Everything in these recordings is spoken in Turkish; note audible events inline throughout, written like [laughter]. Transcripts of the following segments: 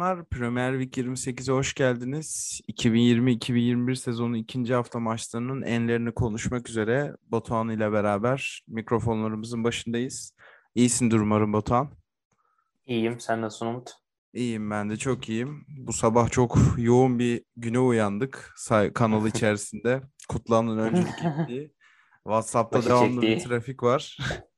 selamlar. Premier Lig 28'e hoş geldiniz. 2020-2021 sezonu ikinci hafta maçlarının enlerini konuşmak üzere Batuhan ile beraber mikrofonlarımızın başındayız. İyisindir umarım Batuhan. İyiyim. Sen nasılsın Umut? İyiyim ben de çok iyiyim. Bu sabah çok yoğun bir güne uyandık kanalı [laughs] içerisinde. Kutlanın öncülük [laughs] ettiği. WhatsApp'ta Başı devamlı bir çektiği. trafik var. [laughs]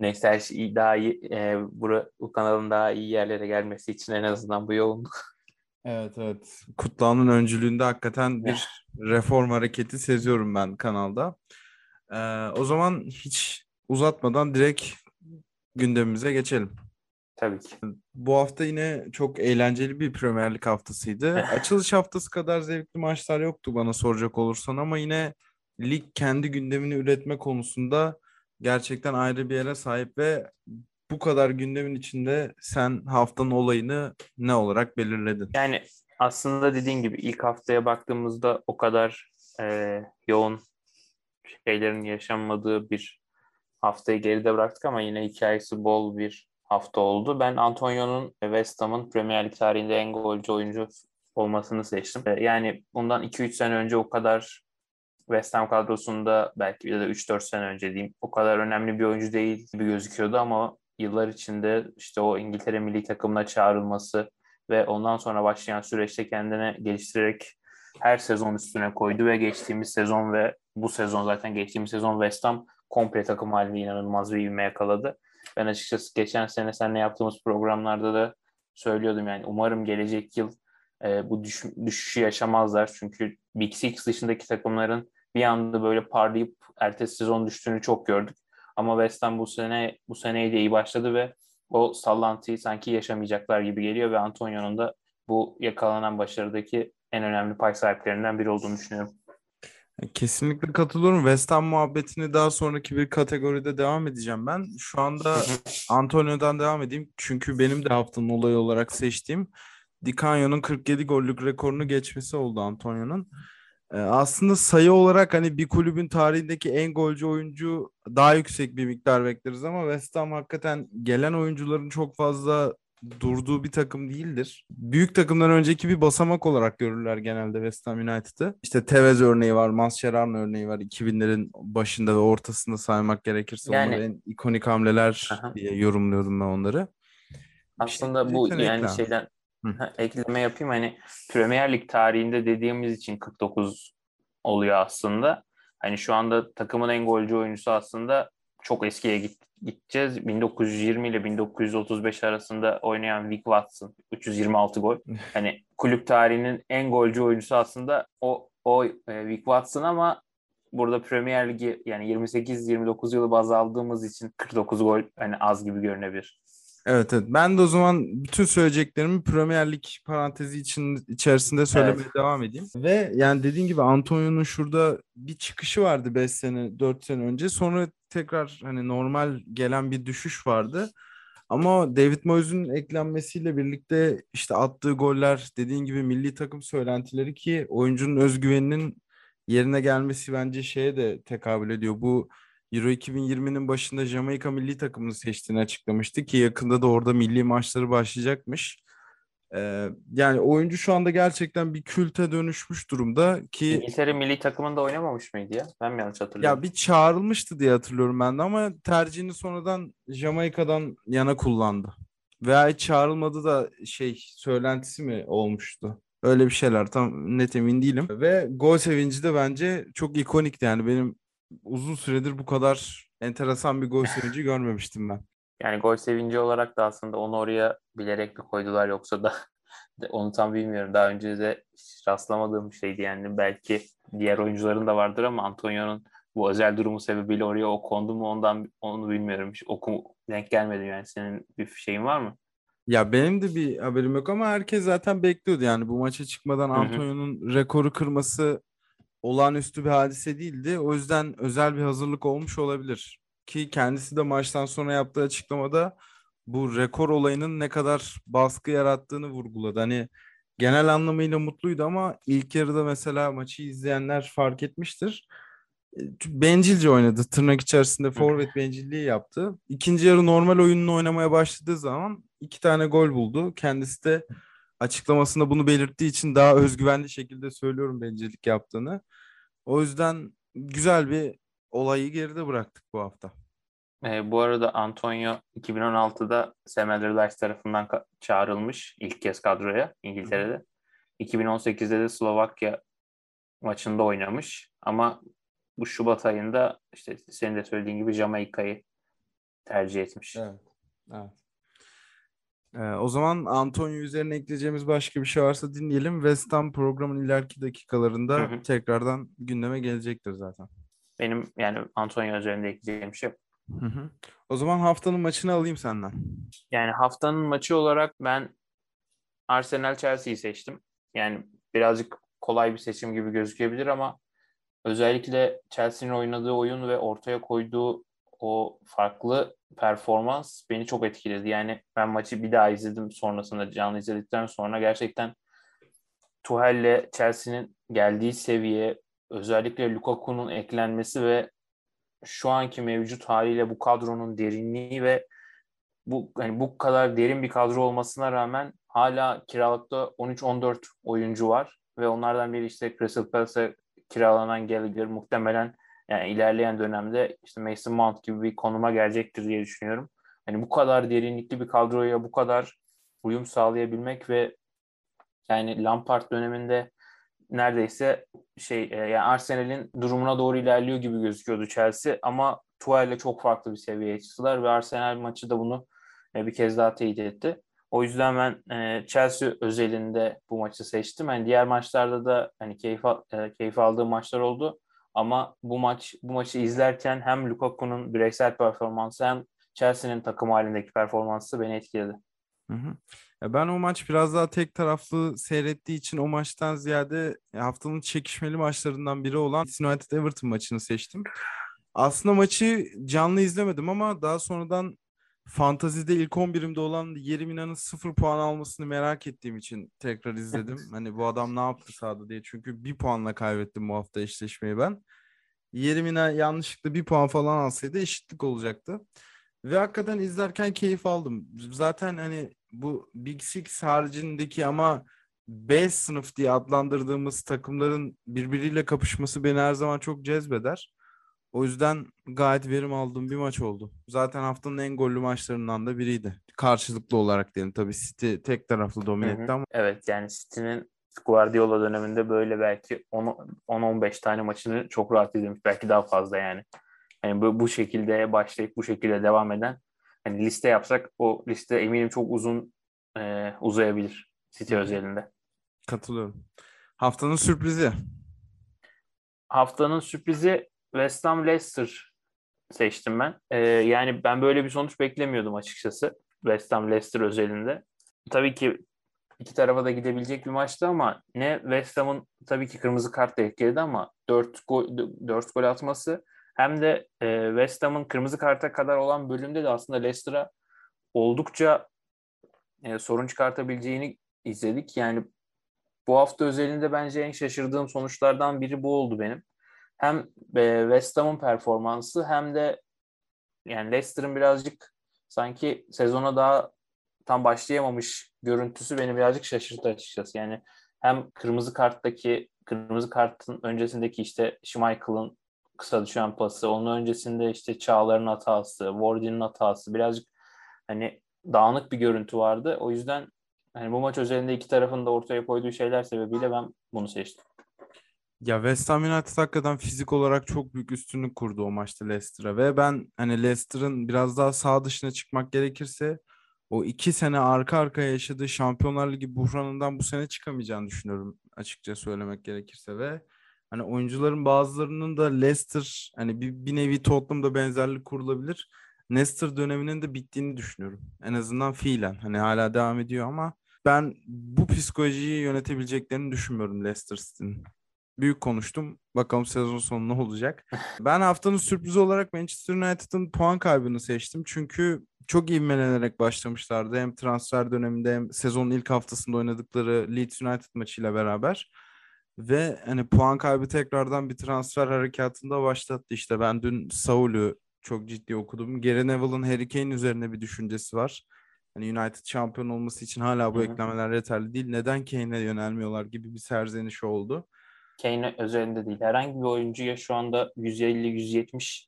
Neyse şey daha iyi. E, bura, bu kanalın daha iyi yerlere gelmesi için en azından bu yoğunluk. Evet evet. Kutlu'nun öncülüğünde hakikaten bir [laughs] reform hareketi seziyorum ben kanalda. Ee, o zaman hiç uzatmadan direkt gündemimize geçelim. Tabii ki. Bu hafta yine çok eğlenceli bir Premier Lig haftasıydı. [laughs] Açılış haftası kadar zevkli maçlar yoktu bana soracak olursan ama yine lig kendi gündemini üretme konusunda gerçekten ayrı bir yere sahip ve bu kadar gündemin içinde sen haftanın olayını ne olarak belirledin? Yani aslında dediğin gibi ilk haftaya baktığımızda o kadar e, yoğun şeylerin yaşanmadığı bir haftayı geride bıraktık ama yine hikayesi bol bir hafta oldu. Ben Antonio'nun West Ham'ın Premier Lig tarihinde en golcü oyuncu olmasını seçtim. E, Yani bundan 2-3 sene önce o kadar West Ham kadrosunda belki ya da 3-4 sene önce diyeyim o kadar önemli bir oyuncu değil gibi gözüküyordu ama yıllar içinde işte o İngiltere milli takımına çağrılması ve ondan sonra başlayan süreçte kendini geliştirerek her sezon üstüne koydu ve geçtiğimiz sezon ve bu sezon zaten geçtiğimiz sezon West Ham komple takım halinde inanılmaz bir ivme yakaladı. Ben açıkçası geçen sene seninle yaptığımız programlarda da söylüyordum yani umarım gelecek yıl e, bu düş, düşüşü yaşamazlar. Çünkü Big Six dışındaki takımların bir anda böyle parlayıp ertesi sezon düştüğünü çok gördük. Ama West Ham bu sene bu seneyi de iyi başladı ve o sallantıyı sanki yaşamayacaklar gibi geliyor ve Antonio'nun da bu yakalanan başarıdaki en önemli pay sahiplerinden biri olduğunu düşünüyorum. Kesinlikle katılıyorum. West Ham muhabbetini daha sonraki bir kategoride devam edeceğim ben. Şu anda Antonio'dan devam edeyim. Çünkü benim de haftanın olayı olarak seçtiğim Di Canio'nun 47 gollük rekorunu geçmesi oldu Antonio'nun. Ee, aslında sayı olarak hani bir kulübün tarihindeki en golcü oyuncu daha yüksek bir miktar bekleriz ama West Ham hakikaten gelen oyuncuların çok fazla durduğu bir takım değildir. Büyük takımdan önceki bir basamak olarak görürler genelde West Ham United'ı. İşte Tevez örneği var, Mascherano örneği var. 2000'lerin başında ve ortasında saymak gerekirse Yani- onları en ikonik hamleler Aha. diye yorumluyordum ben onları. Aslında şey bu yani şeyden Hı. Ekleme yapayım hani Premier Lig tarihinde dediğimiz için 49 oluyor aslında. Hani şu anda takımın en golcü oyuncusu aslında çok eskiye git, gideceğiz. 1920 ile 1935 arasında oynayan Vic Watson 326 gol. [laughs] Hani kulüp tarihinin en golcü oyuncusu aslında o o e, Vic Watson ama burada Premier Ligi yani 28-29 yılı baz aldığımız için 49 gol hani az gibi görünebilir. Evet evet. Ben de o zaman bütün söyleyeceklerimi Premier Lig parantezi için içerisinde söylemeye devam edeyim. Ve yani dediğin gibi Antonio'nun şurada bir çıkışı vardı 5 sene 4 sene önce. Sonra tekrar hani normal gelen bir düşüş vardı. Ama David Moyes'un eklenmesiyle birlikte işte attığı goller dediğin gibi milli takım söylentileri ki oyuncunun özgüveninin yerine gelmesi bence şeye de tekabül ediyor. Bu Euro 2020'nin başında Jamaika milli takımını seçtiğini açıklamıştı ki yakında da orada milli maçları başlayacakmış. Ee, yani oyuncu şu anda gerçekten bir külte dönüşmüş durumda ki İngiltere milli takımında oynamamış mıydı ya? Ben mi yanlış hatırlıyorum? ya bir çağrılmıştı diye hatırlıyorum ben de ama tercihini sonradan Jamaika'dan yana kullandı. Veya hiç çağrılmadı da şey söylentisi mi olmuştu? Öyle bir şeyler tam net emin değilim. Ve gol sevinci de bence çok ikonikti yani benim uzun süredir bu kadar enteresan bir gol sevinci görmemiştim ben. Yani gol sevinci olarak da aslında onu oraya bilerek mi koydular yoksa da [laughs] onu tam bilmiyorum. Daha önce de rastlamadığım bir şeydi yani. Belki diğer oyuncuların da vardır ama Antonio'nun bu özel durumu sebebiyle oraya o kondu mu ondan onu bilmiyorum. Hiç okum denk gelmedi yani. Senin bir şeyin var mı? Ya benim de bir haberim yok ama herkes zaten bekliyordu yani bu maça çıkmadan. Antonio'nun rekoru kırması olağanüstü bir hadise değildi. O yüzden özel bir hazırlık olmuş olabilir. Ki kendisi de maçtan sonra yaptığı açıklamada bu rekor olayının ne kadar baskı yarattığını vurguladı. Hani genel anlamıyla mutluydu ama ilk yarıda mesela maçı izleyenler fark etmiştir. E, Bencilce oynadı. Tırnak içerisinde forvet bencilliği yaptı. İkinci yarı normal oyununu oynamaya başladığı zaman iki tane gol buldu. Kendisi de açıklamasında bunu belirttiği için daha özgüvenli şekilde söylüyorum bencillik yaptığını. O yüzden güzel bir olayı geride bıraktık bu hafta. E, bu arada Antonio 2016'da Sam Allardyce tarafından çağrılmış ilk kez kadroya İngiltere'de. 2018'de de Slovakya maçında oynamış ama bu Şubat ayında işte senin de söylediğin gibi Jamaika'yı tercih etmiş. Evet. evet. Ee, o zaman Antonio üzerine ekleyeceğimiz başka bir şey varsa dinleyelim. West Ham programın ileriki dakikalarında hı hı. tekrardan gündeme gelecektir zaten. Benim yani Antonio üzerinde ekleyeceğim şey. Hı hı. O zaman haftanın maçını alayım senden. Yani haftanın maçı olarak ben Arsenal Chelsea'yi seçtim. Yani birazcık kolay bir seçim gibi gözükebilir ama özellikle Chelsea'nin oynadığı oyun ve ortaya koyduğu o farklı performans beni çok etkiledi. Yani ben maçı bir daha izledim sonrasında canlı izledikten sonra. Gerçekten Tuhel'le Chelsea'nin geldiği seviye özellikle Lukaku'nun eklenmesi ve şu anki mevcut haliyle bu kadronun derinliği ve bu yani bu kadar derin bir kadro olmasına rağmen hala kiralıkta 13-14 oyuncu var. Ve onlardan biri işte Crystal Palace'a kiralanan Gallagher muhtemelen yani ilerleyen dönemde işte Mason Mount gibi bir konuma gelecektir diye düşünüyorum. Hani bu kadar derinlikli bir kadroya bu kadar uyum sağlayabilmek ve yani Lampard döneminde neredeyse şey e, yani Arsenal'in durumuna doğru ilerliyor gibi gözüküyordu Chelsea ama Tuchel'le çok farklı bir seviyeye çıktılar ve Arsenal maçı da bunu e, bir kez daha teyit etti. O yüzden ben e, Chelsea özelinde bu maçı seçtim. Yani diğer maçlarda da hani keyif keyif aldığım maçlar oldu. Ama bu maç bu maçı izlerken hem Lukaku'nun bireysel performansı hem Chelsea'nin takım halindeki performansı beni etkiledi. Hı hı. Ben o maç biraz daha tek taraflı seyrettiği için o maçtan ziyade haftanın çekişmeli maçlarından biri olan United Everton maçını seçtim. Aslında maçı canlı izlemedim ama daha sonradan Fantazide ilk 11'imde olan Yerimina'nın sıfır puan almasını merak ettiğim için tekrar izledim. hani bu adam ne yaptı sahada diye. Çünkü bir puanla kaybettim bu hafta eşleşmeyi ben. Yerimina yanlışlıkla bir puan falan alsaydı eşitlik olacaktı. Ve hakikaten izlerken keyif aldım. Zaten hani bu Big Six haricindeki ama B sınıf diye adlandırdığımız takımların birbiriyle kapışması beni her zaman çok cezbeder. O yüzden gayet verim aldığım bir maç oldu. Zaten haftanın en gollü maçlarından da biriydi. Karşılıklı olarak diyelim. Tabii City tek taraflı domine etti ama. Evet yani City'nin Guardiola döneminde böyle belki 10-15 tane maçını çok rahat izlemiş. Belki daha fazla yani. Yani bu, bu şekilde başlayıp bu şekilde devam eden hani liste yapsak o liste eminim çok uzun e, uzayabilir City özelinde. Katılıyorum. Haftanın sürprizi. Haftanın sürprizi West Ham Leicester seçtim ben. Ee, yani ben böyle bir sonuç beklemiyordum açıkçası. West Ham Leicester özelinde. Tabii ki iki tarafa da gidebilecek bir maçtı ama ne West Ham'ın tabii ki kırmızı kart etkiledi ama 4 gol, 4 gol atması hem de e, West Ham'ın kırmızı karta kadar olan bölümde de aslında Leicester'a oldukça e, sorun çıkartabileceğini izledik. Yani bu hafta özelinde bence en şaşırdığım sonuçlardan biri bu oldu benim hem e, West Ham'ın performansı hem de yani Leicester'ın birazcık sanki sezona daha tam başlayamamış görüntüsü beni birazcık şaşırttı açıkçası. Yani hem kırmızı karttaki kırmızı kartın öncesindeki işte Schmeichel'ın kısa düşen pası, onun öncesinde işte Çağlar'ın hatası, Wardy'nin hatası birazcık hani dağınık bir görüntü vardı. O yüzden hani bu maç özelinde iki tarafın da ortaya koyduğu şeyler sebebiyle ben bunu seçtim. Ya West Ham United hakikaten fizik olarak çok büyük üstünlük kurdu o maçta Leicester'a ve ben hani Leicester'ın biraz daha sağ dışına çıkmak gerekirse o iki sene arka arkaya yaşadığı Şampiyonlar Ligi buhranından bu sene çıkamayacağını düşünüyorum açıkça söylemek gerekirse ve hani oyuncuların bazılarının da Leicester hani bir, bir nevi Tottenham'da benzerlik kurulabilir. Leicester döneminin de bittiğini düşünüyorum. En azından fiilen. Hani hala devam ediyor ama ben bu psikolojiyi yönetebileceklerini düşünmüyorum Leicester City'nin büyük konuştum. Bakalım sezon sonu ne olacak. [laughs] Ben haftanın sürprizi olarak Manchester United'ın puan kaybını seçtim. Çünkü çok ivmelenerek başlamışlardı. Hem transfer döneminde hem sezonun ilk haftasında oynadıkları Leeds United maçıyla beraber. Ve hani puan kaybı tekrardan bir transfer harekatında başlattı. İşte ben dün Saul'ü çok ciddi okudum. Gary Neville'ın Harry Kane üzerine bir düşüncesi var. hani United şampiyon olması için hala bu Hı hı. eklemeler yeterli değil. Neden Kane'e yönelmiyorlar gibi bir serzeniş oldu. Kane özelinde değil. Herhangi bir oyuncuya şu anda 150-170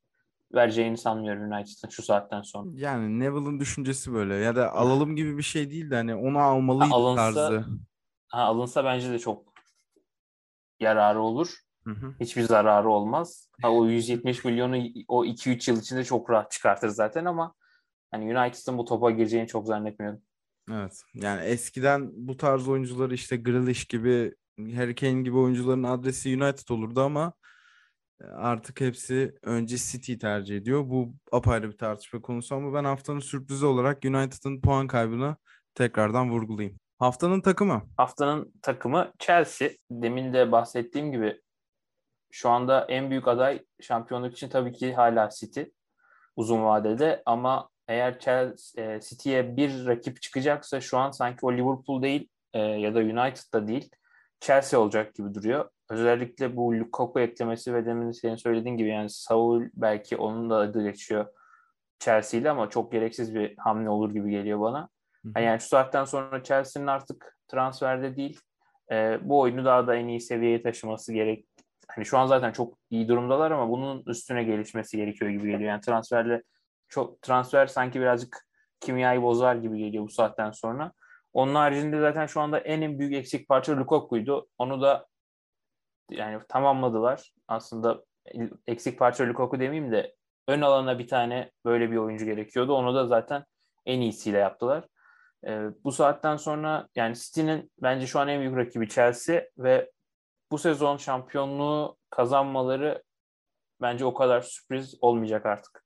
vereceğini sanmıyorum United'ın şu saatten sonra. Yani Neville'ın düşüncesi böyle ya da alalım gibi bir şey değil de hani onu almalıydı Ha, alınsa- tarzı. Ha, alınsa bence de çok yararı olur. Hı hı. Hiçbir zararı olmaz. Ha, o 170 milyonu o 2-3 yıl içinde çok rahat çıkartır zaten ama hani United'ın bu topa gireceğini çok zannetmiyorum. Evet. Yani eskiden bu tarz oyuncuları işte Grealish gibi, Harry Kane gibi oyuncuların adresi United olurdu ama e, artık hepsi önce City tercih ediyor. Bu apayrı bir tartışma konusu ama ben haftanın sürprizi olarak United'ın puan kaybını tekrardan vurgulayayım. Haftanın takımı. Haftanın takımı Chelsea. Demin de bahsettiğim gibi şu anda en büyük aday şampiyonluk için tabii ki hala City uzun vadede ama eğer Chelsea, e, City'ye bir rakip çıkacaksa şu an sanki o Liverpool değil e, ya da United da değil Chelsea olacak gibi duruyor. Özellikle bu Lukaku eklemesi ve demin senin söylediğin gibi yani Saul belki onun da adı geçiyor Chelsea ile ama çok gereksiz bir hamle olur gibi geliyor bana. Yani, yani şu saatten sonra Chelsea'nin artık transferde değil e, bu oyunu daha da en iyi seviyeye taşıması gerek. Hani şu an zaten çok iyi durumdalar ama bunun üstüne gelişmesi gerekiyor gibi geliyor. Yani transferle çok transfer sanki birazcık kimyayı bozar gibi geliyor bu saatten sonra. Onun haricinde zaten şu anda en, büyük eksik parça Lukaku'ydu. Onu da yani tamamladılar. Aslında eksik parça Lukaku demeyeyim de ön alana bir tane böyle bir oyuncu gerekiyordu. Onu da zaten en iyisiyle yaptılar. Ee, bu saatten sonra yani City'nin bence şu an en büyük rakibi Chelsea ve bu sezon şampiyonluğu kazanmaları bence o kadar sürpriz olmayacak artık.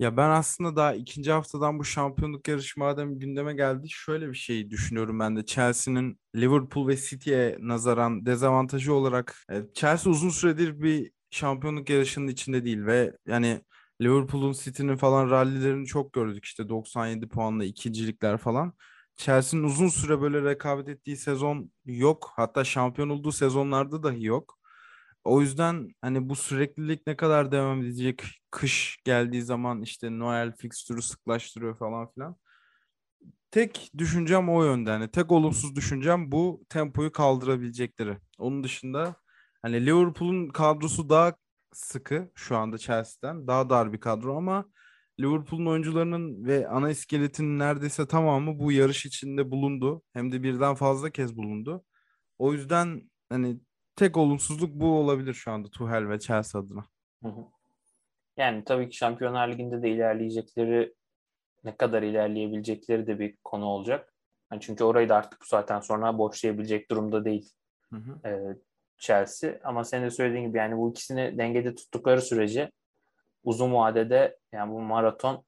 Ya ben aslında daha ikinci haftadan bu şampiyonluk yarışı madem gündeme geldi şöyle bir şey düşünüyorum ben de Chelsea'nin Liverpool ve City'ye nazaran dezavantajı olarak e, Chelsea uzun süredir bir şampiyonluk yarışının içinde değil ve yani Liverpool'un City'nin falan rallilerini çok gördük işte 97 puanla ikincilikler falan. Chelsea'nin uzun süre böyle rekabet ettiği sezon yok. Hatta şampiyon olduğu sezonlarda dahi yok. O yüzden hani bu süreklilik ne kadar devam edecek? Kış geldiği zaman işte Noel fikstürü sıklaştırıyor falan filan. Tek düşüncem o yönde. Hani tek olumsuz düşüncem bu tempoyu kaldırabilecekleri. Onun dışında hani Liverpool'un kadrosu daha sıkı şu anda Chelsea'den. Daha dar bir kadro ama Liverpool'un oyuncularının ve ana iskeletinin neredeyse tamamı bu yarış içinde bulundu. Hem de birden fazla kez bulundu. O yüzden hani tek olumsuzluk bu olabilir şu anda Tuchel ve Chelsea adına. Hı hı. Yani tabii ki Şampiyonlar Ligi'nde de ilerleyecekleri ne kadar ilerleyebilecekleri de bir konu olacak. Yani çünkü orayı da artık bu saatten sonra boşlayabilecek durumda değil Hı hı. e, Chelsea. Ama senin de söylediğin gibi yani bu ikisini dengede tuttukları sürece uzun vadede yani bu maraton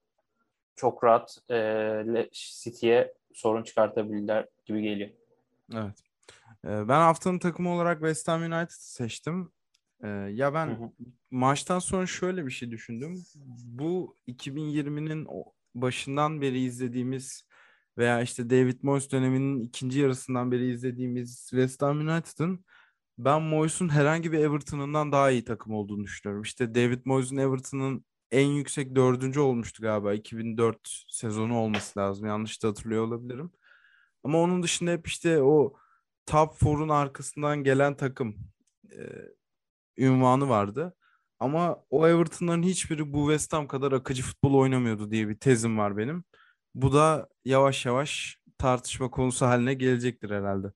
çok rahat e, City'ye sorun çıkartabilirler gibi geliyor. Evet. Ee, Ben haftanın takımı olarak West Ham United seçtim. Ee, Ya ben Hı hı. maçtan sonra şöyle bir şey düşündüm. Bu 2020'nin o- başından beri izlediğimiz veya işte David Moyes döneminin ikinci yarısından beri izlediğimiz West Ham United'ın ben Moyes'un herhangi bir Everton'ından daha iyi takım olduğunu düşünüyorum. İşte David Moyes'un Everton'ın en yüksek dördüncü olmuştu galiba. 2004 sezonu olması lazım. Yanlış da hatırlıyor olabilirim. Ama onun dışında hep işte o top 4'un arkasından gelen takım e, ünvanı vardı. Ama o Everton'ların hiçbiri bu West Ham kadar akıcı futbol oynamıyordu diye bir tezim var benim. Bu da yavaş yavaş tartışma konusu haline gelecektir herhalde.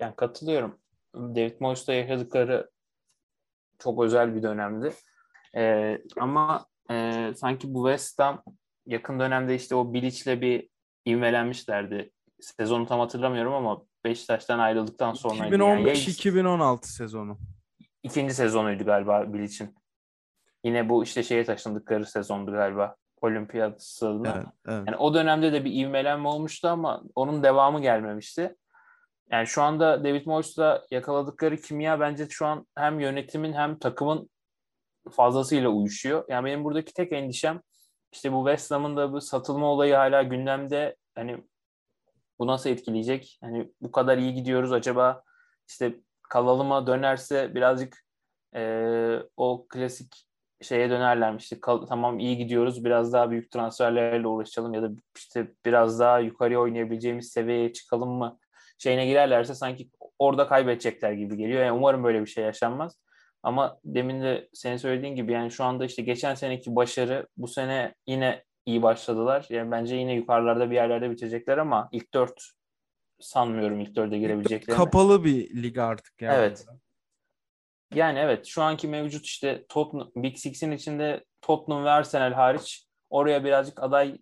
Yani katılıyorum. David Moyes'ta yaşadıkları çok özel bir dönemdi. Ee, ama e, sanki bu West Ham yakın dönemde işte o Bilic'le bir ivmelenmişlerdi. Sezonu tam hatırlamıyorum ama Beşiktaş'tan ayrıldıktan sonra yani ya 2015-2016 sezonu. ikinci sezonuydu galiba Bilic'in. Yine bu işte şeye taşındıkları sezondu galiba. Olimpiyat stadına. Evet, evet. Yani o dönemde de bir ivmelenme olmuştu ama onun devamı gelmemişti. Yani şu anda David Moyes'la yakaladıkları kimya bence şu an hem yönetimin hem takımın fazlasıyla uyuşuyor. Yani benim buradaki tek endişem işte bu West Ham'ın da bu satılma olayı hala gündemde. Hani bu nasıl etkileyecek? Hani bu kadar iyi gidiyoruz acaba işte kalalıma dönerse birazcık eee, o klasik şeye dönerlermiş. İşte kal- tamam iyi gidiyoruz. Biraz daha büyük transferlerle uğraşalım ya da işte biraz daha yukarıya oynayabileceğimiz seviyeye çıkalım mı? Şeyine girerlerse sanki orada kaybedecekler gibi geliyor. Yani umarım böyle bir şey yaşanmaz. Ama demin de senin söylediğin gibi yani şu anda işte geçen seneki başarı bu sene yine iyi başladılar. Yani bence yine yukarılarda bir yerlerde bitecekler ama ilk dört sanmıyorum ilk dörde girebileceklerini. Kapalı bir lig artık yani. Evet. Yani evet şu anki mevcut işte Tottenham, Big Six'in içinde Tottenham ve Arsenal hariç oraya birazcık aday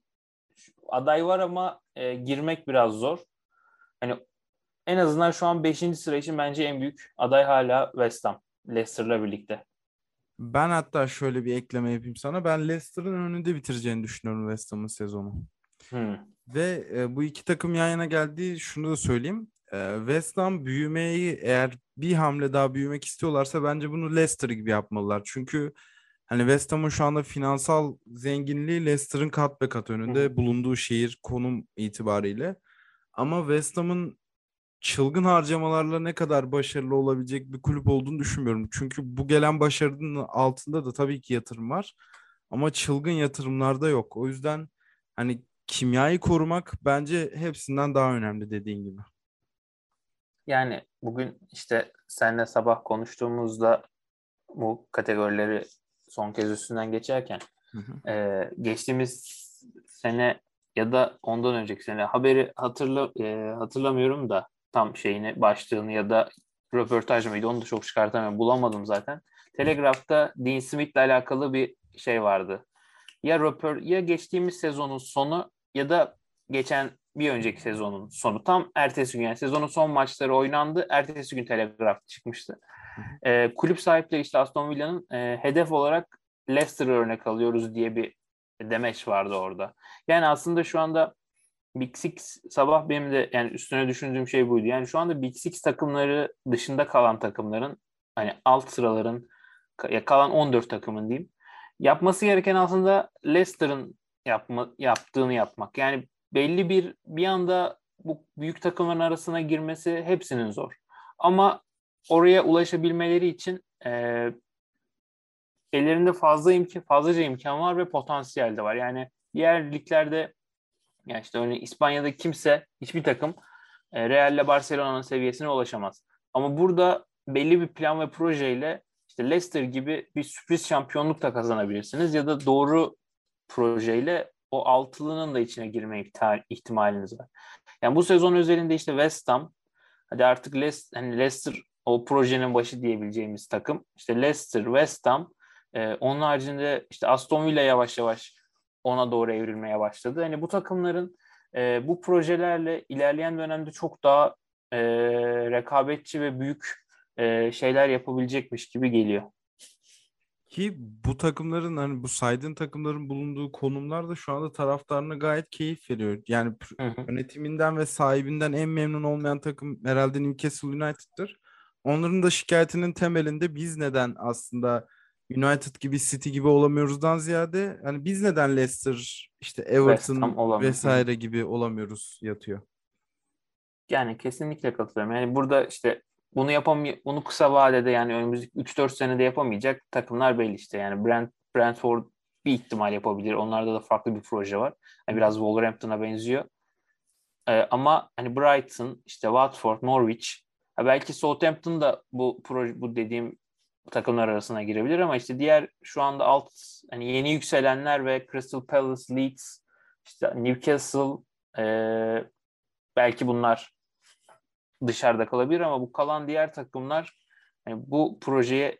aday var ama e, girmek biraz zor. Hani en azından şu an 5. sıra için bence en büyük aday hala West Ham. Leicester'la birlikte. Ben hatta şöyle bir ekleme yapayım sana. Ben Leicester'ın önünde bitireceğini düşünüyorum West Ham'ın sezonu. Hmm. Ve e, bu iki takım yan yana geldi. Şunu da söyleyeyim. E, West Ham büyümeyi eğer bir hamle daha büyümek istiyorlarsa bence bunu Leicester gibi yapmalılar. Çünkü hani West Ham'ın şu anda finansal zenginliği Leicester'ın kat be kat önünde hı. bulunduğu şehir konum itibariyle. Ama West Ham'ın çılgın harcamalarla ne kadar başarılı olabilecek bir kulüp olduğunu düşünmüyorum. Çünkü bu gelen başarının altında da tabii ki yatırım var. Ama çılgın yatırımlarda yok. O yüzden hani kimyayı korumak bence hepsinden daha önemli dediğin gibi. Yani bugün işte seninle sabah konuştuğumuzda bu kategorileri son kez üstünden geçerken Hı hı. e, geçtiğimiz sene ya da ondan önceki sene haberi hatırla e, hatırlamıyorum da tam şeyini başlığını ya da röportaj mıydı onu da çok çıkartamıyorum bulamadım zaten. Telegraph'ta Dean Smith'le alakalı bir şey vardı. Ya röpor ya geçtiğimiz sezonun sonu ya da geçen bir önceki sezonun sonu. Tam ertesi gün yani sezonun son maçları oynandı. Ertesi gün Telegraph çıkmıştı. E, kulüp sahipleri işte Aston Villa'nın e, hedef olarak Leicester'ı örnek alıyoruz diye bir demeç vardı orada. Yani aslında şu anda Big Six sabah benim de yani üstüne düşündüğüm şey buydu. Yani şu anda Big Six takımları dışında kalan takımların hani alt sıraların ya kalan 14 takımın diyeyim. Yapması gereken aslında Leicester'ın yapma, yaptığını yapmak. Yani belli bir bir anda bu büyük takımların arasına girmesi hepsinin zor. Ama oraya ulaşabilmeleri için e, ellerinde fazla imkan, fazlaca imkan var ve potansiyel de var. Yani diğer liglerde yani işte örneğin İspanya'da kimse hiçbir takım e, Real ile Barcelona'nın seviyesine ulaşamaz. Ama burada belli bir plan ve projeyle işte Leicester gibi bir sürpriz şampiyonluk da kazanabilirsiniz ya da doğru projeyle o altılının da içine girme ihtimal- ihtimaliniz var. Yani bu sezon özelinde işte West Ham hadi artık Leicester, hani Leicester o projenin başı diyebileceğimiz takım. İşte Leicester, West Ham e, onun haricinde işte Aston Villa yavaş yavaş ona doğru evrilmeye başladı. Hani bu takımların e, bu projelerle ilerleyen dönemde çok daha e, rekabetçi ve büyük e, şeyler yapabilecekmiş gibi geliyor. Ki bu takımların hani bu saydığın takımların bulunduğu konumlar da şu anda taraftarına gayet keyif veriyor. Yani pr- Hı hı. yönetiminden ve sahibinden en memnun olmayan takım herhalde Newcastle United'tır. Onların da şikayetinin temelinde biz neden aslında United gibi City gibi olamıyoruzdan ziyade hani biz neden Leicester işte Everton vesaire gibi olamıyoruz yatıyor. Yani kesinlikle katılıyorum. Yani burada işte bunu yapamay bunu kısa vadede yani önümüzdeki 3-4 senede yapamayacak takımlar belli işte. Yani Brent, Brentford bir ihtimal yapabilir. Onlarda da farklı bir proje var. Yani biraz Wolverhampton'a benziyor. Ee, ama hani Brighton, işte Watford, Norwich, belki Southampton da bu proje bu dediğim takımlar arasına girebilir ama işte diğer şu anda alt hani yeni yükselenler ve Crystal Palace, Leeds, işte Newcastle e, belki bunlar dışarıda kalabilir ama bu kalan diğer takımlar yani bu projeye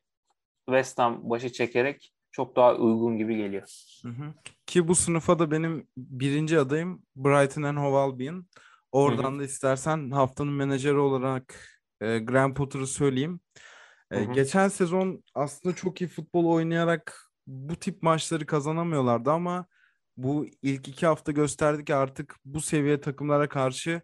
West Ham başı çekerek çok daha uygun gibi geliyor. Hı hı. Ki bu sınıfa da benim birinci adayım Brighton and Hove Albion. Oradan da istersen haftanın menajeri olarak e, Graham Potter'ı söyleyeyim. E, Hı hı. geçen sezon aslında çok iyi futbol oynayarak bu tip maçları kazanamıyorlardı ama bu ilk iki hafta gösterdi ki artık bu seviye takımlara karşı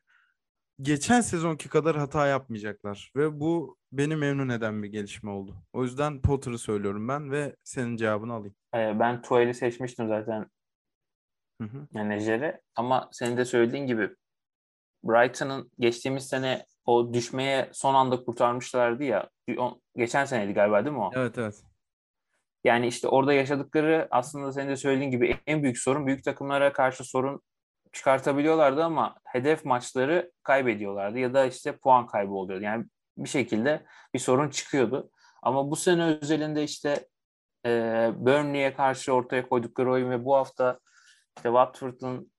geçen sezonki kadar hata yapmayacaklar. Ve bu beni memnun eden bir gelişme oldu. O yüzden Potter'ı söylüyorum ben ve senin cevabını alayım. Ee, ben Tuel'i seçmiştim zaten menajeri ama senin de söylediğin gibi Brighton'ın geçtiğimiz sene o düşmeye son anda kurtarmışlardı ya. Geçen seneydi galiba değil mi o? Evet evet. Yani işte orada yaşadıkları aslında senin de söylediğin gibi en büyük sorun büyük takımlara karşı sorun çıkartabiliyorlardı ama hedef maçları kaybediyorlardı ya da işte puan kaybı oluyordu. Yani bir şekilde bir sorun çıkıyordu. Ama bu sene özelinde işte e, Burnley'e karşı ortaya koydukları oyun ve bu hafta işte Watford'un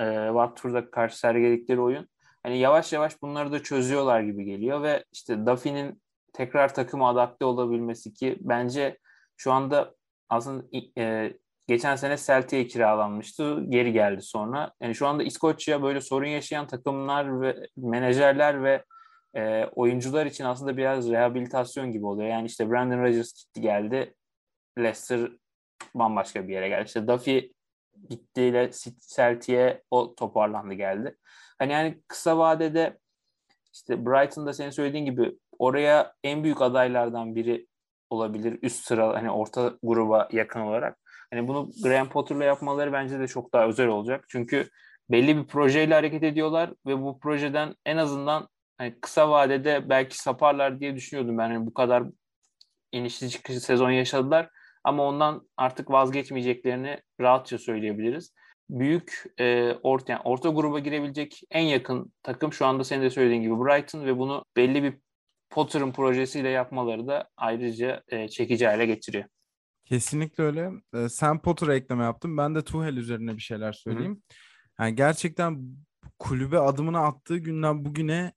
e, Watford'a karşı sergiledikleri oyun hani yavaş yavaş bunları da çözüyorlar gibi geliyor ve işte Duffy'nin tekrar takıma adapte olabilmesi ki bence şu anda aslında e, geçen sene Celtic'e kiralanmıştı. Geri geldi sonra. Yani şu anda İskoçya böyle sorun yaşayan takımlar ve menajerler ve e, oyuncular için aslında biraz rehabilitasyon gibi oluyor. Yani işte Brandon Rodgers gitti geldi. Leicester bambaşka bir yere geldi. İşte Duffy gittiğiyle Celtic'e o toparlandı geldi. Hani yani kısa vadede işte Brighton'da senin söylediğin gibi oraya en büyük adaylardan biri olabilir üst sıra hani orta gruba yakın olarak. Hani bunu Graham Potter'la yapmaları bence de çok daha özel olacak. Çünkü belli bir projeyle hareket ediyorlar ve bu projeden en azından hani kısa vadede belki saparlar diye düşünüyordum ben. Yani bu kadar inişli çıkışlı sezon yaşadılar ama ondan artık vazgeçmeyeceklerini rahatça söyleyebiliriz. Büyük e, orta yani orta gruba girebilecek en yakın takım şu anda senin de söylediğin gibi Brighton ve bunu belli bir Potter'ın projesiyle yapmaları da ayrıca e, çekici hale getiriyor. Kesinlikle öyle. Ee, sen Potter'a ekleme yaptın. Ben de Tuchel üzerine bir şeyler söyleyeyim. Hı-hı. Yani gerçekten kulübe adımını attığı günden bugüne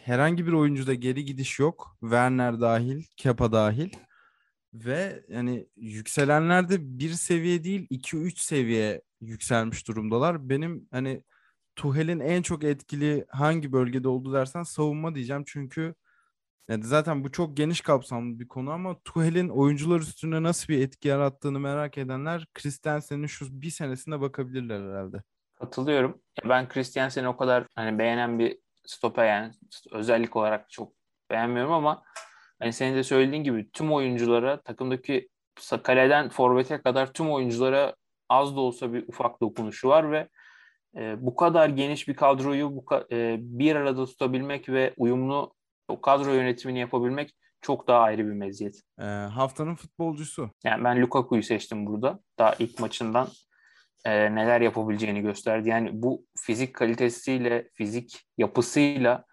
herhangi bir oyuncuda geri gidiş yok. Werner dahil, Kepa dahil. Ve yani yükselenler de bir seviye değil 2-3 seviye yükselmiş durumdalar. Benim hani Tuhel'in en çok etkili hangi bölgede oldu dersen savunma diyeceğim. Çünkü yani zaten bu çok geniş kapsamlı bir konu ama Tuhel'in oyuncular üstüne nasıl bir etki yarattığını merak edenler Christensen'in şu bir senesine bakabilirler herhalde. Katılıyorum. Ben Christensen'i o kadar hani beğenen bir stoper yani özellik olarak çok beğenmiyorum ama hani senin de söylediğin gibi tüm oyunculara takımdaki kaleden forvete kadar tüm oyunculara az da olsa bir ufak dokunuşu var ve e, bu kadar geniş bir kadroyu bu e, bir arada tutabilmek ve uyumlu o kadro yönetimini yapabilmek çok daha ayrı bir meziyet. E, haftanın futbolcusu. Yani ben Lukaku'yu seçtim burada. Daha ilk maçından e, neler yapabileceğini gösterdi. Yani bu fizik kalitesiyle, fizik yapısıyla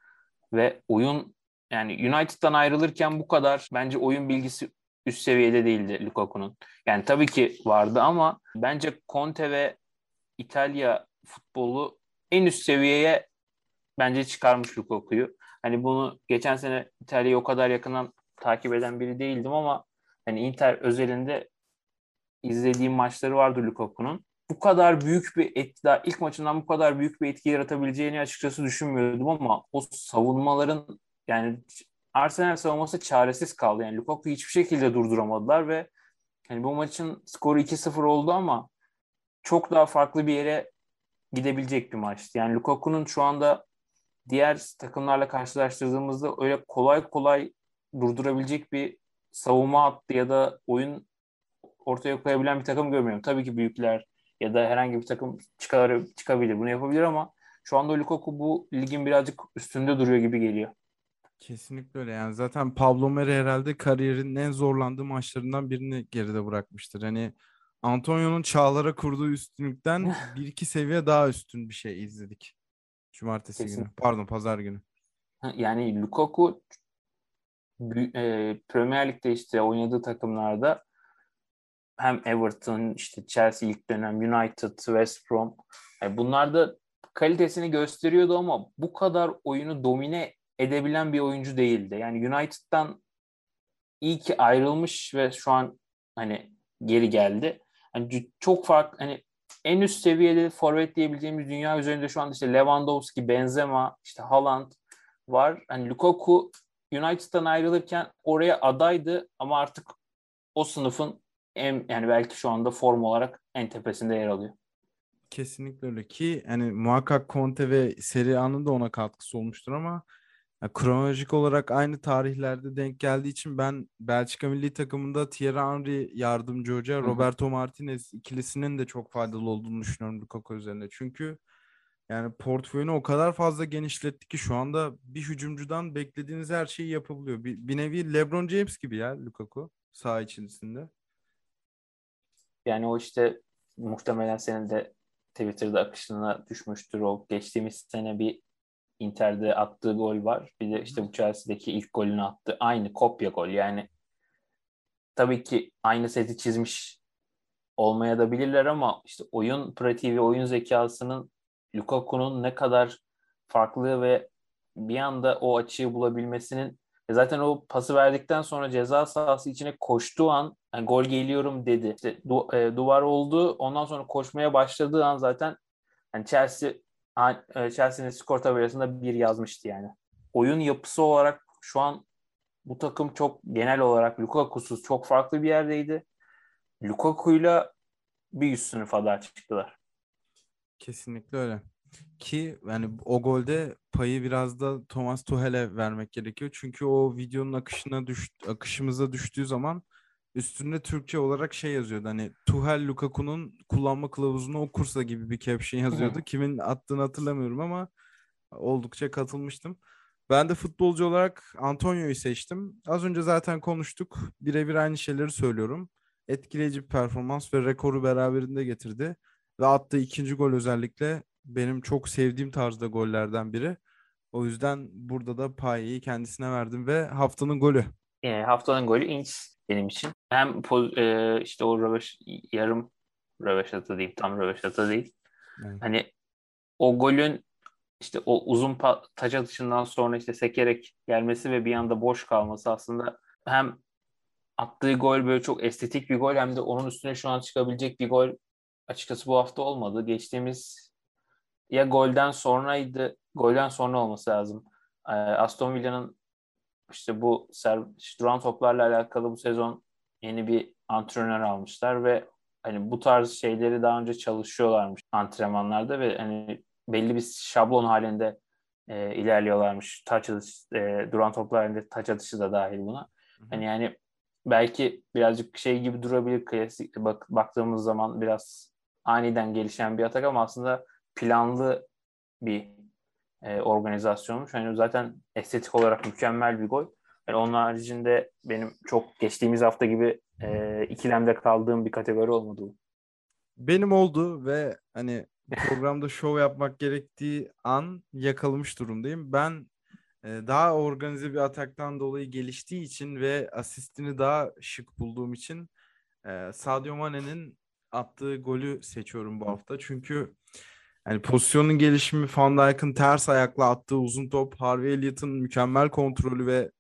ve oyun yani United'dan ayrılırken bu kadar bence oyun bilgisi üst seviyede değildi Lukaku'nun. Yani tabii ki vardı ama bence Conte ve İtalya futbolu en üst seviyeye bence çıkarmış Lukaku'yu. Hani bunu geçen sene İtalya'yı o kadar yakından takip eden biri değildim ama hani Inter özelinde izlediğim maçları vardı Lukaku'nun bu kadar büyük bir etki, daha ilk maçından bu kadar büyük bir etki yaratabileceğini açıkçası düşünmüyordum ama o savunmaların yani Arsenal savunması çaresiz kaldı. Yani Lukaku hiçbir şekilde durduramadılar ve yani bu maçın skoru 2-0 oldu ama çok daha farklı bir yere gidebilecek bir maçtı. Yani Lukaku'nun şu anda diğer takımlarla karşılaştırdığımızda öyle kolay kolay durdurabilecek bir savunma hattı ya da oyun ortaya koyabilen bir takım görmüyorum. Tabii ki büyükler ya da herhangi bir takım çıkar, çıkabilir. Bunu yapabilir ama şu anda Lukaku bu ligin birazcık üstünde duruyor gibi geliyor. Kesinlikle öyle. Yani zaten Pablo Mari herhalde kariyerinin en zorlandığı maçlarından birini geride bırakmıştır. Hani Antonio'nun çağlara kurduğu üstünlükten [laughs] bir iki seviye daha üstün bir şey izledik. Cumartesi Kesin. günü. Pardon pazar günü. Yani Lukaku e, Premier Lig'de işte oynadığı takımlarda hem Everton, işte Chelsea ilk dönem, United, West Brom. Yani bunlar da kalitesini gösteriyordu ama bu kadar oyunu domine edebilen bir oyuncu değildi. Yani United'dan iyi ki ayrılmış ve şu an hani geri geldi. Hani çok farklı hani en üst seviyede forvet diyebileceğimiz dünya üzerinde şu anda işte Lewandowski, Benzema, işte Haaland var. Hani Lukaku United'dan ayrılırken oraya adaydı ama artık o sınıfın en, yani belki şu anda form olarak en tepesinde yer alıyor. Kesinlikle öyle ki hani muhakkak Conte ve Serie A'nın da ona katkısı olmuştur ama yani kronolojik olarak aynı tarihlerde denk geldiği için ben Belçika milli takımında Thierry Henry yardımcı hoca, Hı-hı. Roberto Martinez ikilisinin de çok faydalı olduğunu düşünüyorum Lukaku üzerinde. Çünkü yani portföyünü o kadar fazla genişletti ki şu anda bir hücumcudan beklediğiniz her şeyi yapabiliyor. Bir, bir nevi LeBron James gibi ya Lukaku saha içerisinde. Yani o işte muhtemelen senin de Twitter'da akışına düşmüştür o. Geçtiğimiz sene bir Inter'de attığı gol var. Bir de işte bu Chelsea'deki ilk golünü attı. Aynı kopya gol. Yani tabii ki aynı seti çizmiş olmaya da bilirler ama işte oyun pratiği ve oyun zekasının Lukaku'nun ne kadar farklı ve bir anda o açıyı bulabilmesinin e zaten o pası verdikten sonra ceza sahası içine koştuğu an yani gol geliyorum dedi. İşte du, e, duvar oldu. Ondan sonra koşmaya başladığı an zaten yani Chelsea Chelsea'nin skor tabelasında bir yazmıştı yani. Oyun yapısı olarak şu an bu takım çok genel olarak Lukaku'suz çok farklı bir yerdeydi. Lukaku'yla bir üst sınıfa daha çıktılar. Kesinlikle öyle. Ki yani o golde payı biraz da Thomas Tuchel'e vermek gerekiyor. Çünkü o videonun akışına düş, akışımıza düştüğü zaman üstünde Türkçe olarak şey yazıyordu. Hani Tuhel Lukaku'nun kullanma kılavuzunu okursa gibi bir caption yazıyordu. Kimin attığını hatırlamıyorum ama oldukça katılmıştım. Ben de futbolcu olarak Antonio'yu seçtim. Az önce zaten konuştuk. Birebir aynı şeyleri söylüyorum. Etkileyici bir performans ve rekoru beraberinde getirdi. Ve attığı ikinci gol özellikle benim çok sevdiğim tarzda gollerden biri. O yüzden burada da payı kendisine verdim ve haftanın golü. E, haftanın golü Inks benim için. Hem e, işte o röveş, yarım röveşata değil, tam röveşata değil. Evet. Hani o golün işte o uzun taç atışından sonra işte sekerek gelmesi ve bir anda boş kalması aslında hem attığı gol böyle çok estetik bir gol hem de onun üstüne şu an çıkabilecek bir gol açıkçası bu hafta olmadı. Geçtiğimiz ya golden sonraydı, golden sonra olması lazım. Ee, Aston Villa'nın işte bu işte duran toplarla alakalı bu sezon yeni bir antrenör almışlar ve hani bu tarz şeyleri daha önce çalışıyorlarmış antrenmanlarda ve hani belli bir şablon halinde e, ilerliyorlarmış. Taç atışı, e, duran toplar halinde taç atışı da dahil buna. Hı hı. Hani yani belki birazcık şey gibi durabilir klasik bak, baktığımız zaman biraz aniden gelişen bir atak ama aslında planlı bir e, organizasyonmuş. Hani zaten estetik olarak mükemmel bir gol. Yani onun haricinde benim çok geçtiğimiz hafta gibi e, ikilemde kaldığım bir kategori olmadı bu. Benim oldu ve hani programda şov yapmak gerektiği an yakalamış durumdayım. Ben e, daha organize bir ataktan dolayı geliştiği için ve asistini daha şık bulduğum için e, Sadio Mane'nin attığı golü seçiyorum bu hafta. Çünkü yani pozisyonun gelişimi Van Dijk'ın ters ayakla attığı uzun top, Harvey Elliott'ın mükemmel kontrolü ve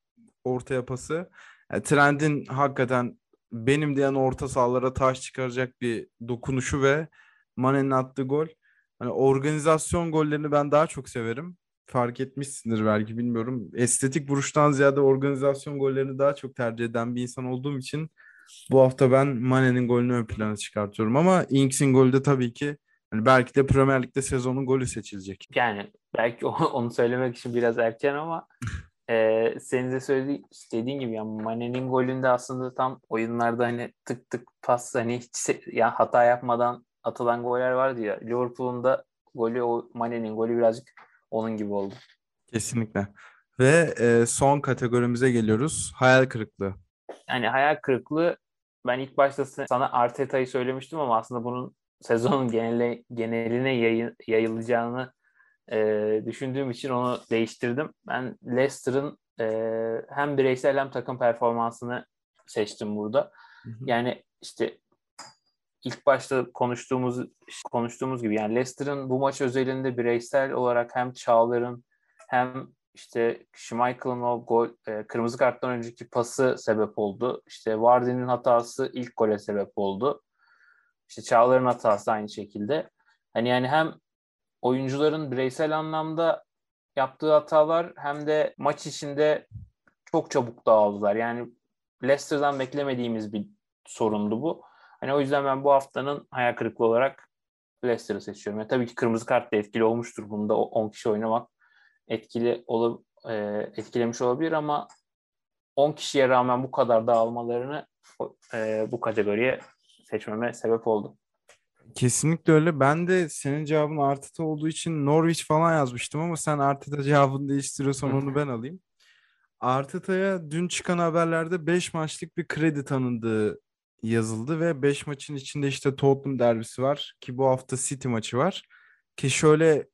orta yapası. Yani Trend'in hakikaten benim diyen orta sahalara taş çıkaracak bir dokunuşu ve Mane'nin attığı gol. Hani organizasyon gollerini ben daha çok severim. Fark etmişsindir belki bilmiyorum. Estetik vuruştan ziyade organizasyon gollerini daha çok tercih eden bir insan olduğum için bu hafta ben Mane'nin golünü ön plana çıkartıyorum. Ama Inks'in golü de tabii ki yani belki de Premier Lig'de sezonun golü seçilecek. Yani belki onu söylemek için biraz erken ama [laughs] e, senin de söylediğin dediğin gibi yani Mane'nin golünde aslında tam oyunlarda hani tık tık pas hani hiç ya hata yapmadan atılan goller vardı ya. Liverpool'un da golü o Mane'nin golü birazcık onun gibi oldu. Kesinlikle. Ve e, son kategorimize geliyoruz. Hayal kırıklığı. Yani hayal kırıklığı ben ilk başta sana Arteta'yı söylemiştim ama aslında bunun sezonun geneli, geneline yayı, yayılacağını e, düşündüğüm için onu değiştirdim. Ben Leicester'ın e, hem bireysel hem takım performansını seçtim burada. Hı hı. Yani işte ilk başta konuştuğumuz konuştuğumuz gibi yani Leicester'ın bu maç özelinde bireysel olarak hem Çağlar'ın hem işte Schmeichel'ın o gol, e, kırmızı karttan önceki pası sebep oldu. İşte Vardy'nin hatası ilk gole sebep oldu. İşte Çağlar'ın hatası aynı şekilde. Hani yani hem oyuncuların bireysel anlamda yaptığı hatalar hem de maç içinde çok çabuk dağıldılar. Yani Leicester'dan beklemediğimiz bir sorundu bu. Hani o yüzden ben bu haftanın hayal kırıklığı olarak Leicester'ı seçiyorum. Yani tabii ki kırmızı kart da etkili olmuştur bunda 10 kişi oynamak etkili ol, e, etkilemiş olabilir ama 10 kişiye rağmen bu kadar dağılmalarını e, bu kategoriye seçmeme sebep oldu. Kesinlikle öyle. Ben de senin cevabın Arteta olduğu için Norwich falan yazmıştım ama sen Arteta cevabını değiştiriyorsan onu ben alayım. Arteta'ya dün çıkan haberlerde 5 maçlık bir kredi tanındığı yazıldı ve 5 maçın içinde işte Tottenham derbisi var ki bu hafta City maçı var. Ki şöyle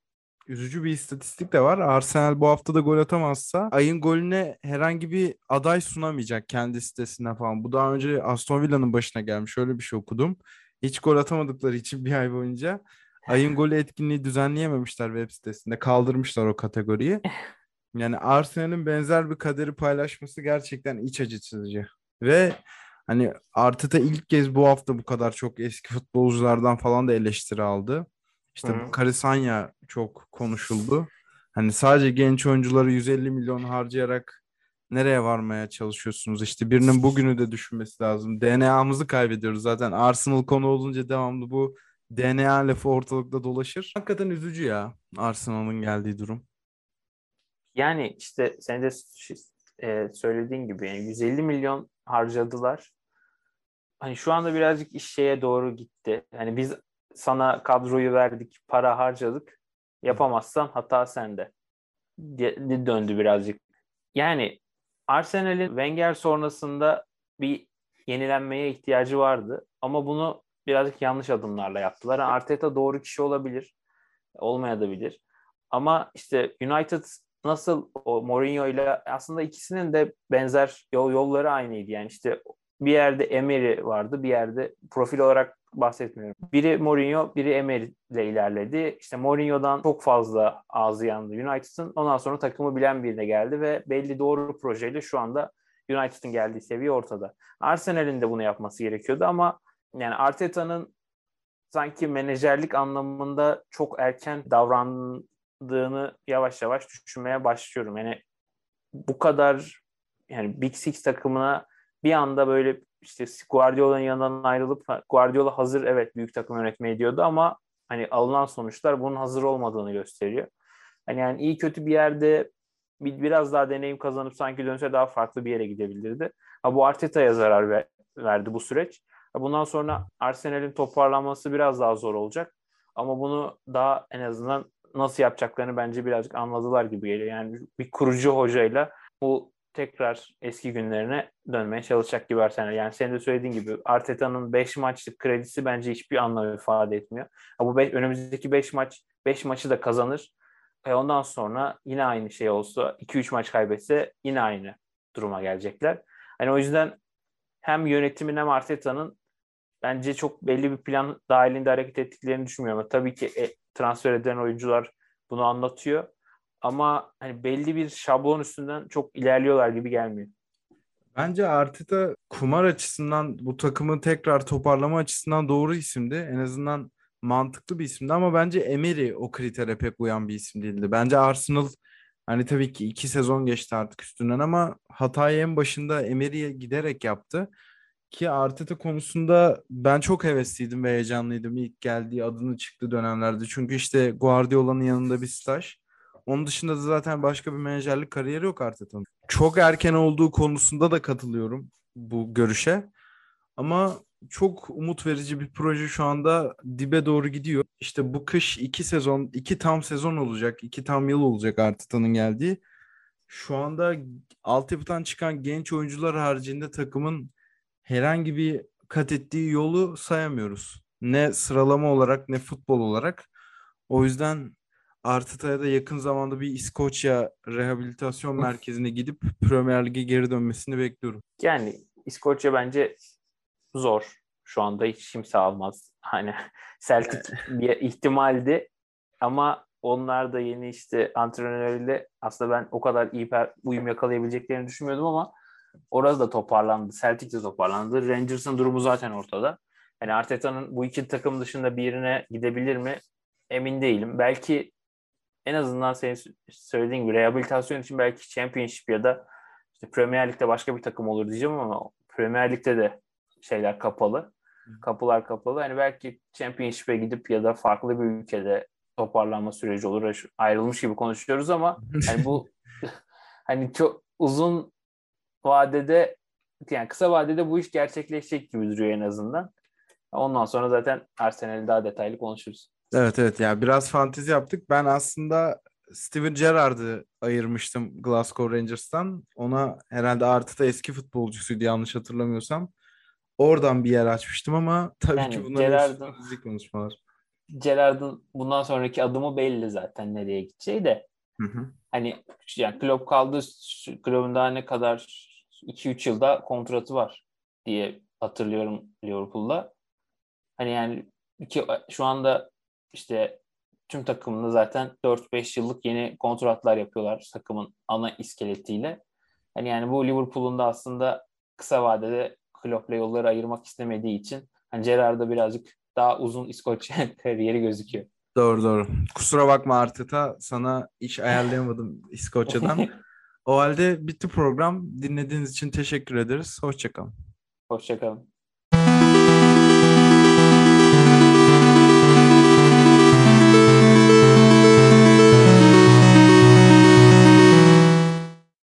üzücü bir istatistik de var. Arsenal bu hafta da gol atamazsa ayın golüne herhangi bir aday sunamayacak kendi sitesinden falan. Bu daha önce Aston Villa'nın başına gelmiş. Öyle bir şey okudum. Hiç gol atamadıkları için bir ay boyunca ayın golü etkinliği düzenleyememişler web sitesinde. Kaldırmışlar o kategoriyi. [laughs] Yani Arsenal'in benzer bir kaderi paylaşması gerçekten iç acıtıcı. Ve hani Arteta ilk kez bu hafta bu kadar çok eski futbolculardan falan da eleştiri aldı. İşte Hı. bu Karisanya çok konuşuldu. Hani sadece genç oyuncuları 150 milyon harcayarak nereye varmaya çalışıyorsunuz? İşte birinin bugünü de düşünmesi lazım. DNA'mızı kaybediyoruz zaten. Arsenal konu olunca devamlı bu DNA lafı ortalıkta dolaşır. Hakikaten üzücü ya Arsenal'ın geldiği durum. Yani işte sen de e, söylediğin gibi yani 150 milyon harcadılar. Hani şu anda birazcık iş şeye doğru gitti. Hani biz sana kadroyu verdik, para harcadık. Yapamazsan hata sende. döndü birazcık. Yani Arsenal'in Wenger sonrasında bir yenilenmeye ihtiyacı vardı. Ama bunu birazcık yanlış adımlarla yaptılar. Yani Arteta doğru kişi olabilir. Olmayabilir. Ama işte United nasıl o Mourinho ile aslında ikisinin de benzer yol yolları aynıydı. Yani işte bir yerde Emery vardı, bir yerde profil olarak bahsetmiyorum. Biri Mourinho, biri Emery ile ilerledi. İşte Mourinho'dan çok fazla ağzı yandı United'ın. Ondan sonra takımı bilen birine geldi ve belli doğru projeyle şu anda United'ın geldiği seviye ortada. Arsenal'in de bunu yapması gerekiyordu ama yani Arteta'nın sanki menajerlik anlamında çok erken davrandığını yavaş yavaş düşünmeye başlıyorum. Yani bu kadar yani Big Six takımına bir anda böyle işte Guardiola'nın yanından ayrılıp Guardiola hazır evet büyük takım yönetmeyi diyordu ama hani alınan sonuçlar bunun hazır olmadığını gösteriyor. Hani yani iyi kötü bir yerde bir, biraz daha deneyim kazanıp sanki dönse daha farklı bir yere gidebilirdi. Ha bu Arteta'ya zarar ver, verdi bu süreç. Ha, bundan sonra Arsenal'in toparlanması biraz daha zor olacak. Ama bunu daha en azından nasıl yapacaklarını bence birazcık anladılar gibi geliyor. Yani bir kurucu hocayla bu tekrar eski günlerine dönmeye çalışacak gibi Arsenal. Yani senin de söylediğin gibi Arteta'nın 5 maçlık kredisi bence hiçbir anlam ifade etmiyor. Ha bu beş, önümüzdeki 5 maç 5 maçı da kazanır. E ondan sonra yine aynı şey olsa 2-3 maç kaybetse yine aynı duruma gelecekler. Hani o yüzden hem yönetimin hem Arteta'nın bence çok belli bir plan dahilinde hareket ettiklerini düşünmüyorum. Tabii ki e, transfer eden oyuncular bunu anlatıyor. Ama hani belli bir şablon üstünden çok ilerliyorlar gibi gelmiyor. Bence Arteta kumar açısından bu takımı tekrar toparlama açısından doğru isimdi. En azından mantıklı bir isimdi ama bence Emery o kritere pek uyan bir isim değildi. Bence Arsenal hani tabii ki iki sezon geçti artık üstünden ama hatayı en başında Emery'e giderek yaptı. Ki Arteta konusunda ben çok hevesliydim ve heyecanlıydım ilk geldiği adını çıktı dönemlerde. Çünkü işte Guardiola'nın yanında bir staj. Onun dışında da zaten başka bir menajerlik kariyeri yok Arteta'nın. Çok erken olduğu konusunda da katılıyorum bu görüşe. Ama çok umut verici bir proje şu anda dibe doğru gidiyor. İşte bu kış iki sezon, iki tam sezon olacak, iki tam yıl olacak Arteta'nın geldiği. Şu anda altyapıdan çıkan genç oyuncular haricinde takımın herhangi bir kat ettiği yolu sayamıyoruz. Ne sıralama olarak ne futbol olarak. O yüzden Arteta'ya da yakın zamanda bir İskoçya rehabilitasyon merkezine gidip Premier Lig'e geri dönmesini bekliyorum. Yani İskoçya bence zor. Şu anda hiç kimse almaz. Hani [laughs] Celtic [laughs] bir ihtimaldi ama onlar da yeni işte antrenörüyle aslında ben o kadar iyi uyum yakalayabileceklerini düşünmüyordum ama orası da toparlandı. Celtic de toparlandı. Rangers'ın durumu zaten ortada. Yani Arteta'nın bu iki takım dışında birine gidebilir mi? Emin değilim. Belki en azından senin söylediğin gibi rehabilitasyon için belki Championship ya da işte Premier Lig'de başka bir takım olur diyeceğim ama Premier Lig'de de şeyler kapalı. Kapılar kapalı. Hani belki Championship'e gidip ya da farklı bir ülkede toparlanma süreci olur. Ayrılmış gibi konuşuyoruz ama hani bu [laughs] hani çok uzun vadede yani kısa vadede bu iş gerçekleşecek gibi duruyor en azından. Ondan sonra zaten Arsenal'i daha detaylı konuşuruz. Evet evet yani biraz fantezi yaptık. Ben aslında Steven Gerrard'ı ayırmıştım Glasgow Rangers'tan. Ona herhalde artı da eski futbolcusuydu yanlış hatırlamıyorsam. oradan bir yer açmıştım ama tabii Yani ki hepsi fizik konuşmalar. Gerard'ın bundan sonraki adımı belli zaten nereye gideceği de. Hı hı. Hani yani Klopp kaldı Klopp'un daha ne kadar 2-3 yılda kontratı var diye hatırlıyorum Liverpool'da. Hani yani ki şu anda işte tüm takımında zaten 4-5 yıllık yeni kontratlar yapıyorlar takımın ana iskeletiyle. Hani yani bu Liverpool'un da aslında kısa vadede Klopp'la yolları ayırmak istemediği için hani Gerrard'da birazcık daha uzun İskoç [laughs] kariyeri gözüküyor. Doğru doğru. Kusura bakma Arteta sana iş ayarlayamadım [laughs] İskoçya'dan. o halde bitti program. Dinlediğiniz için teşekkür ederiz. Hoşçakalın. Hoşçakalın.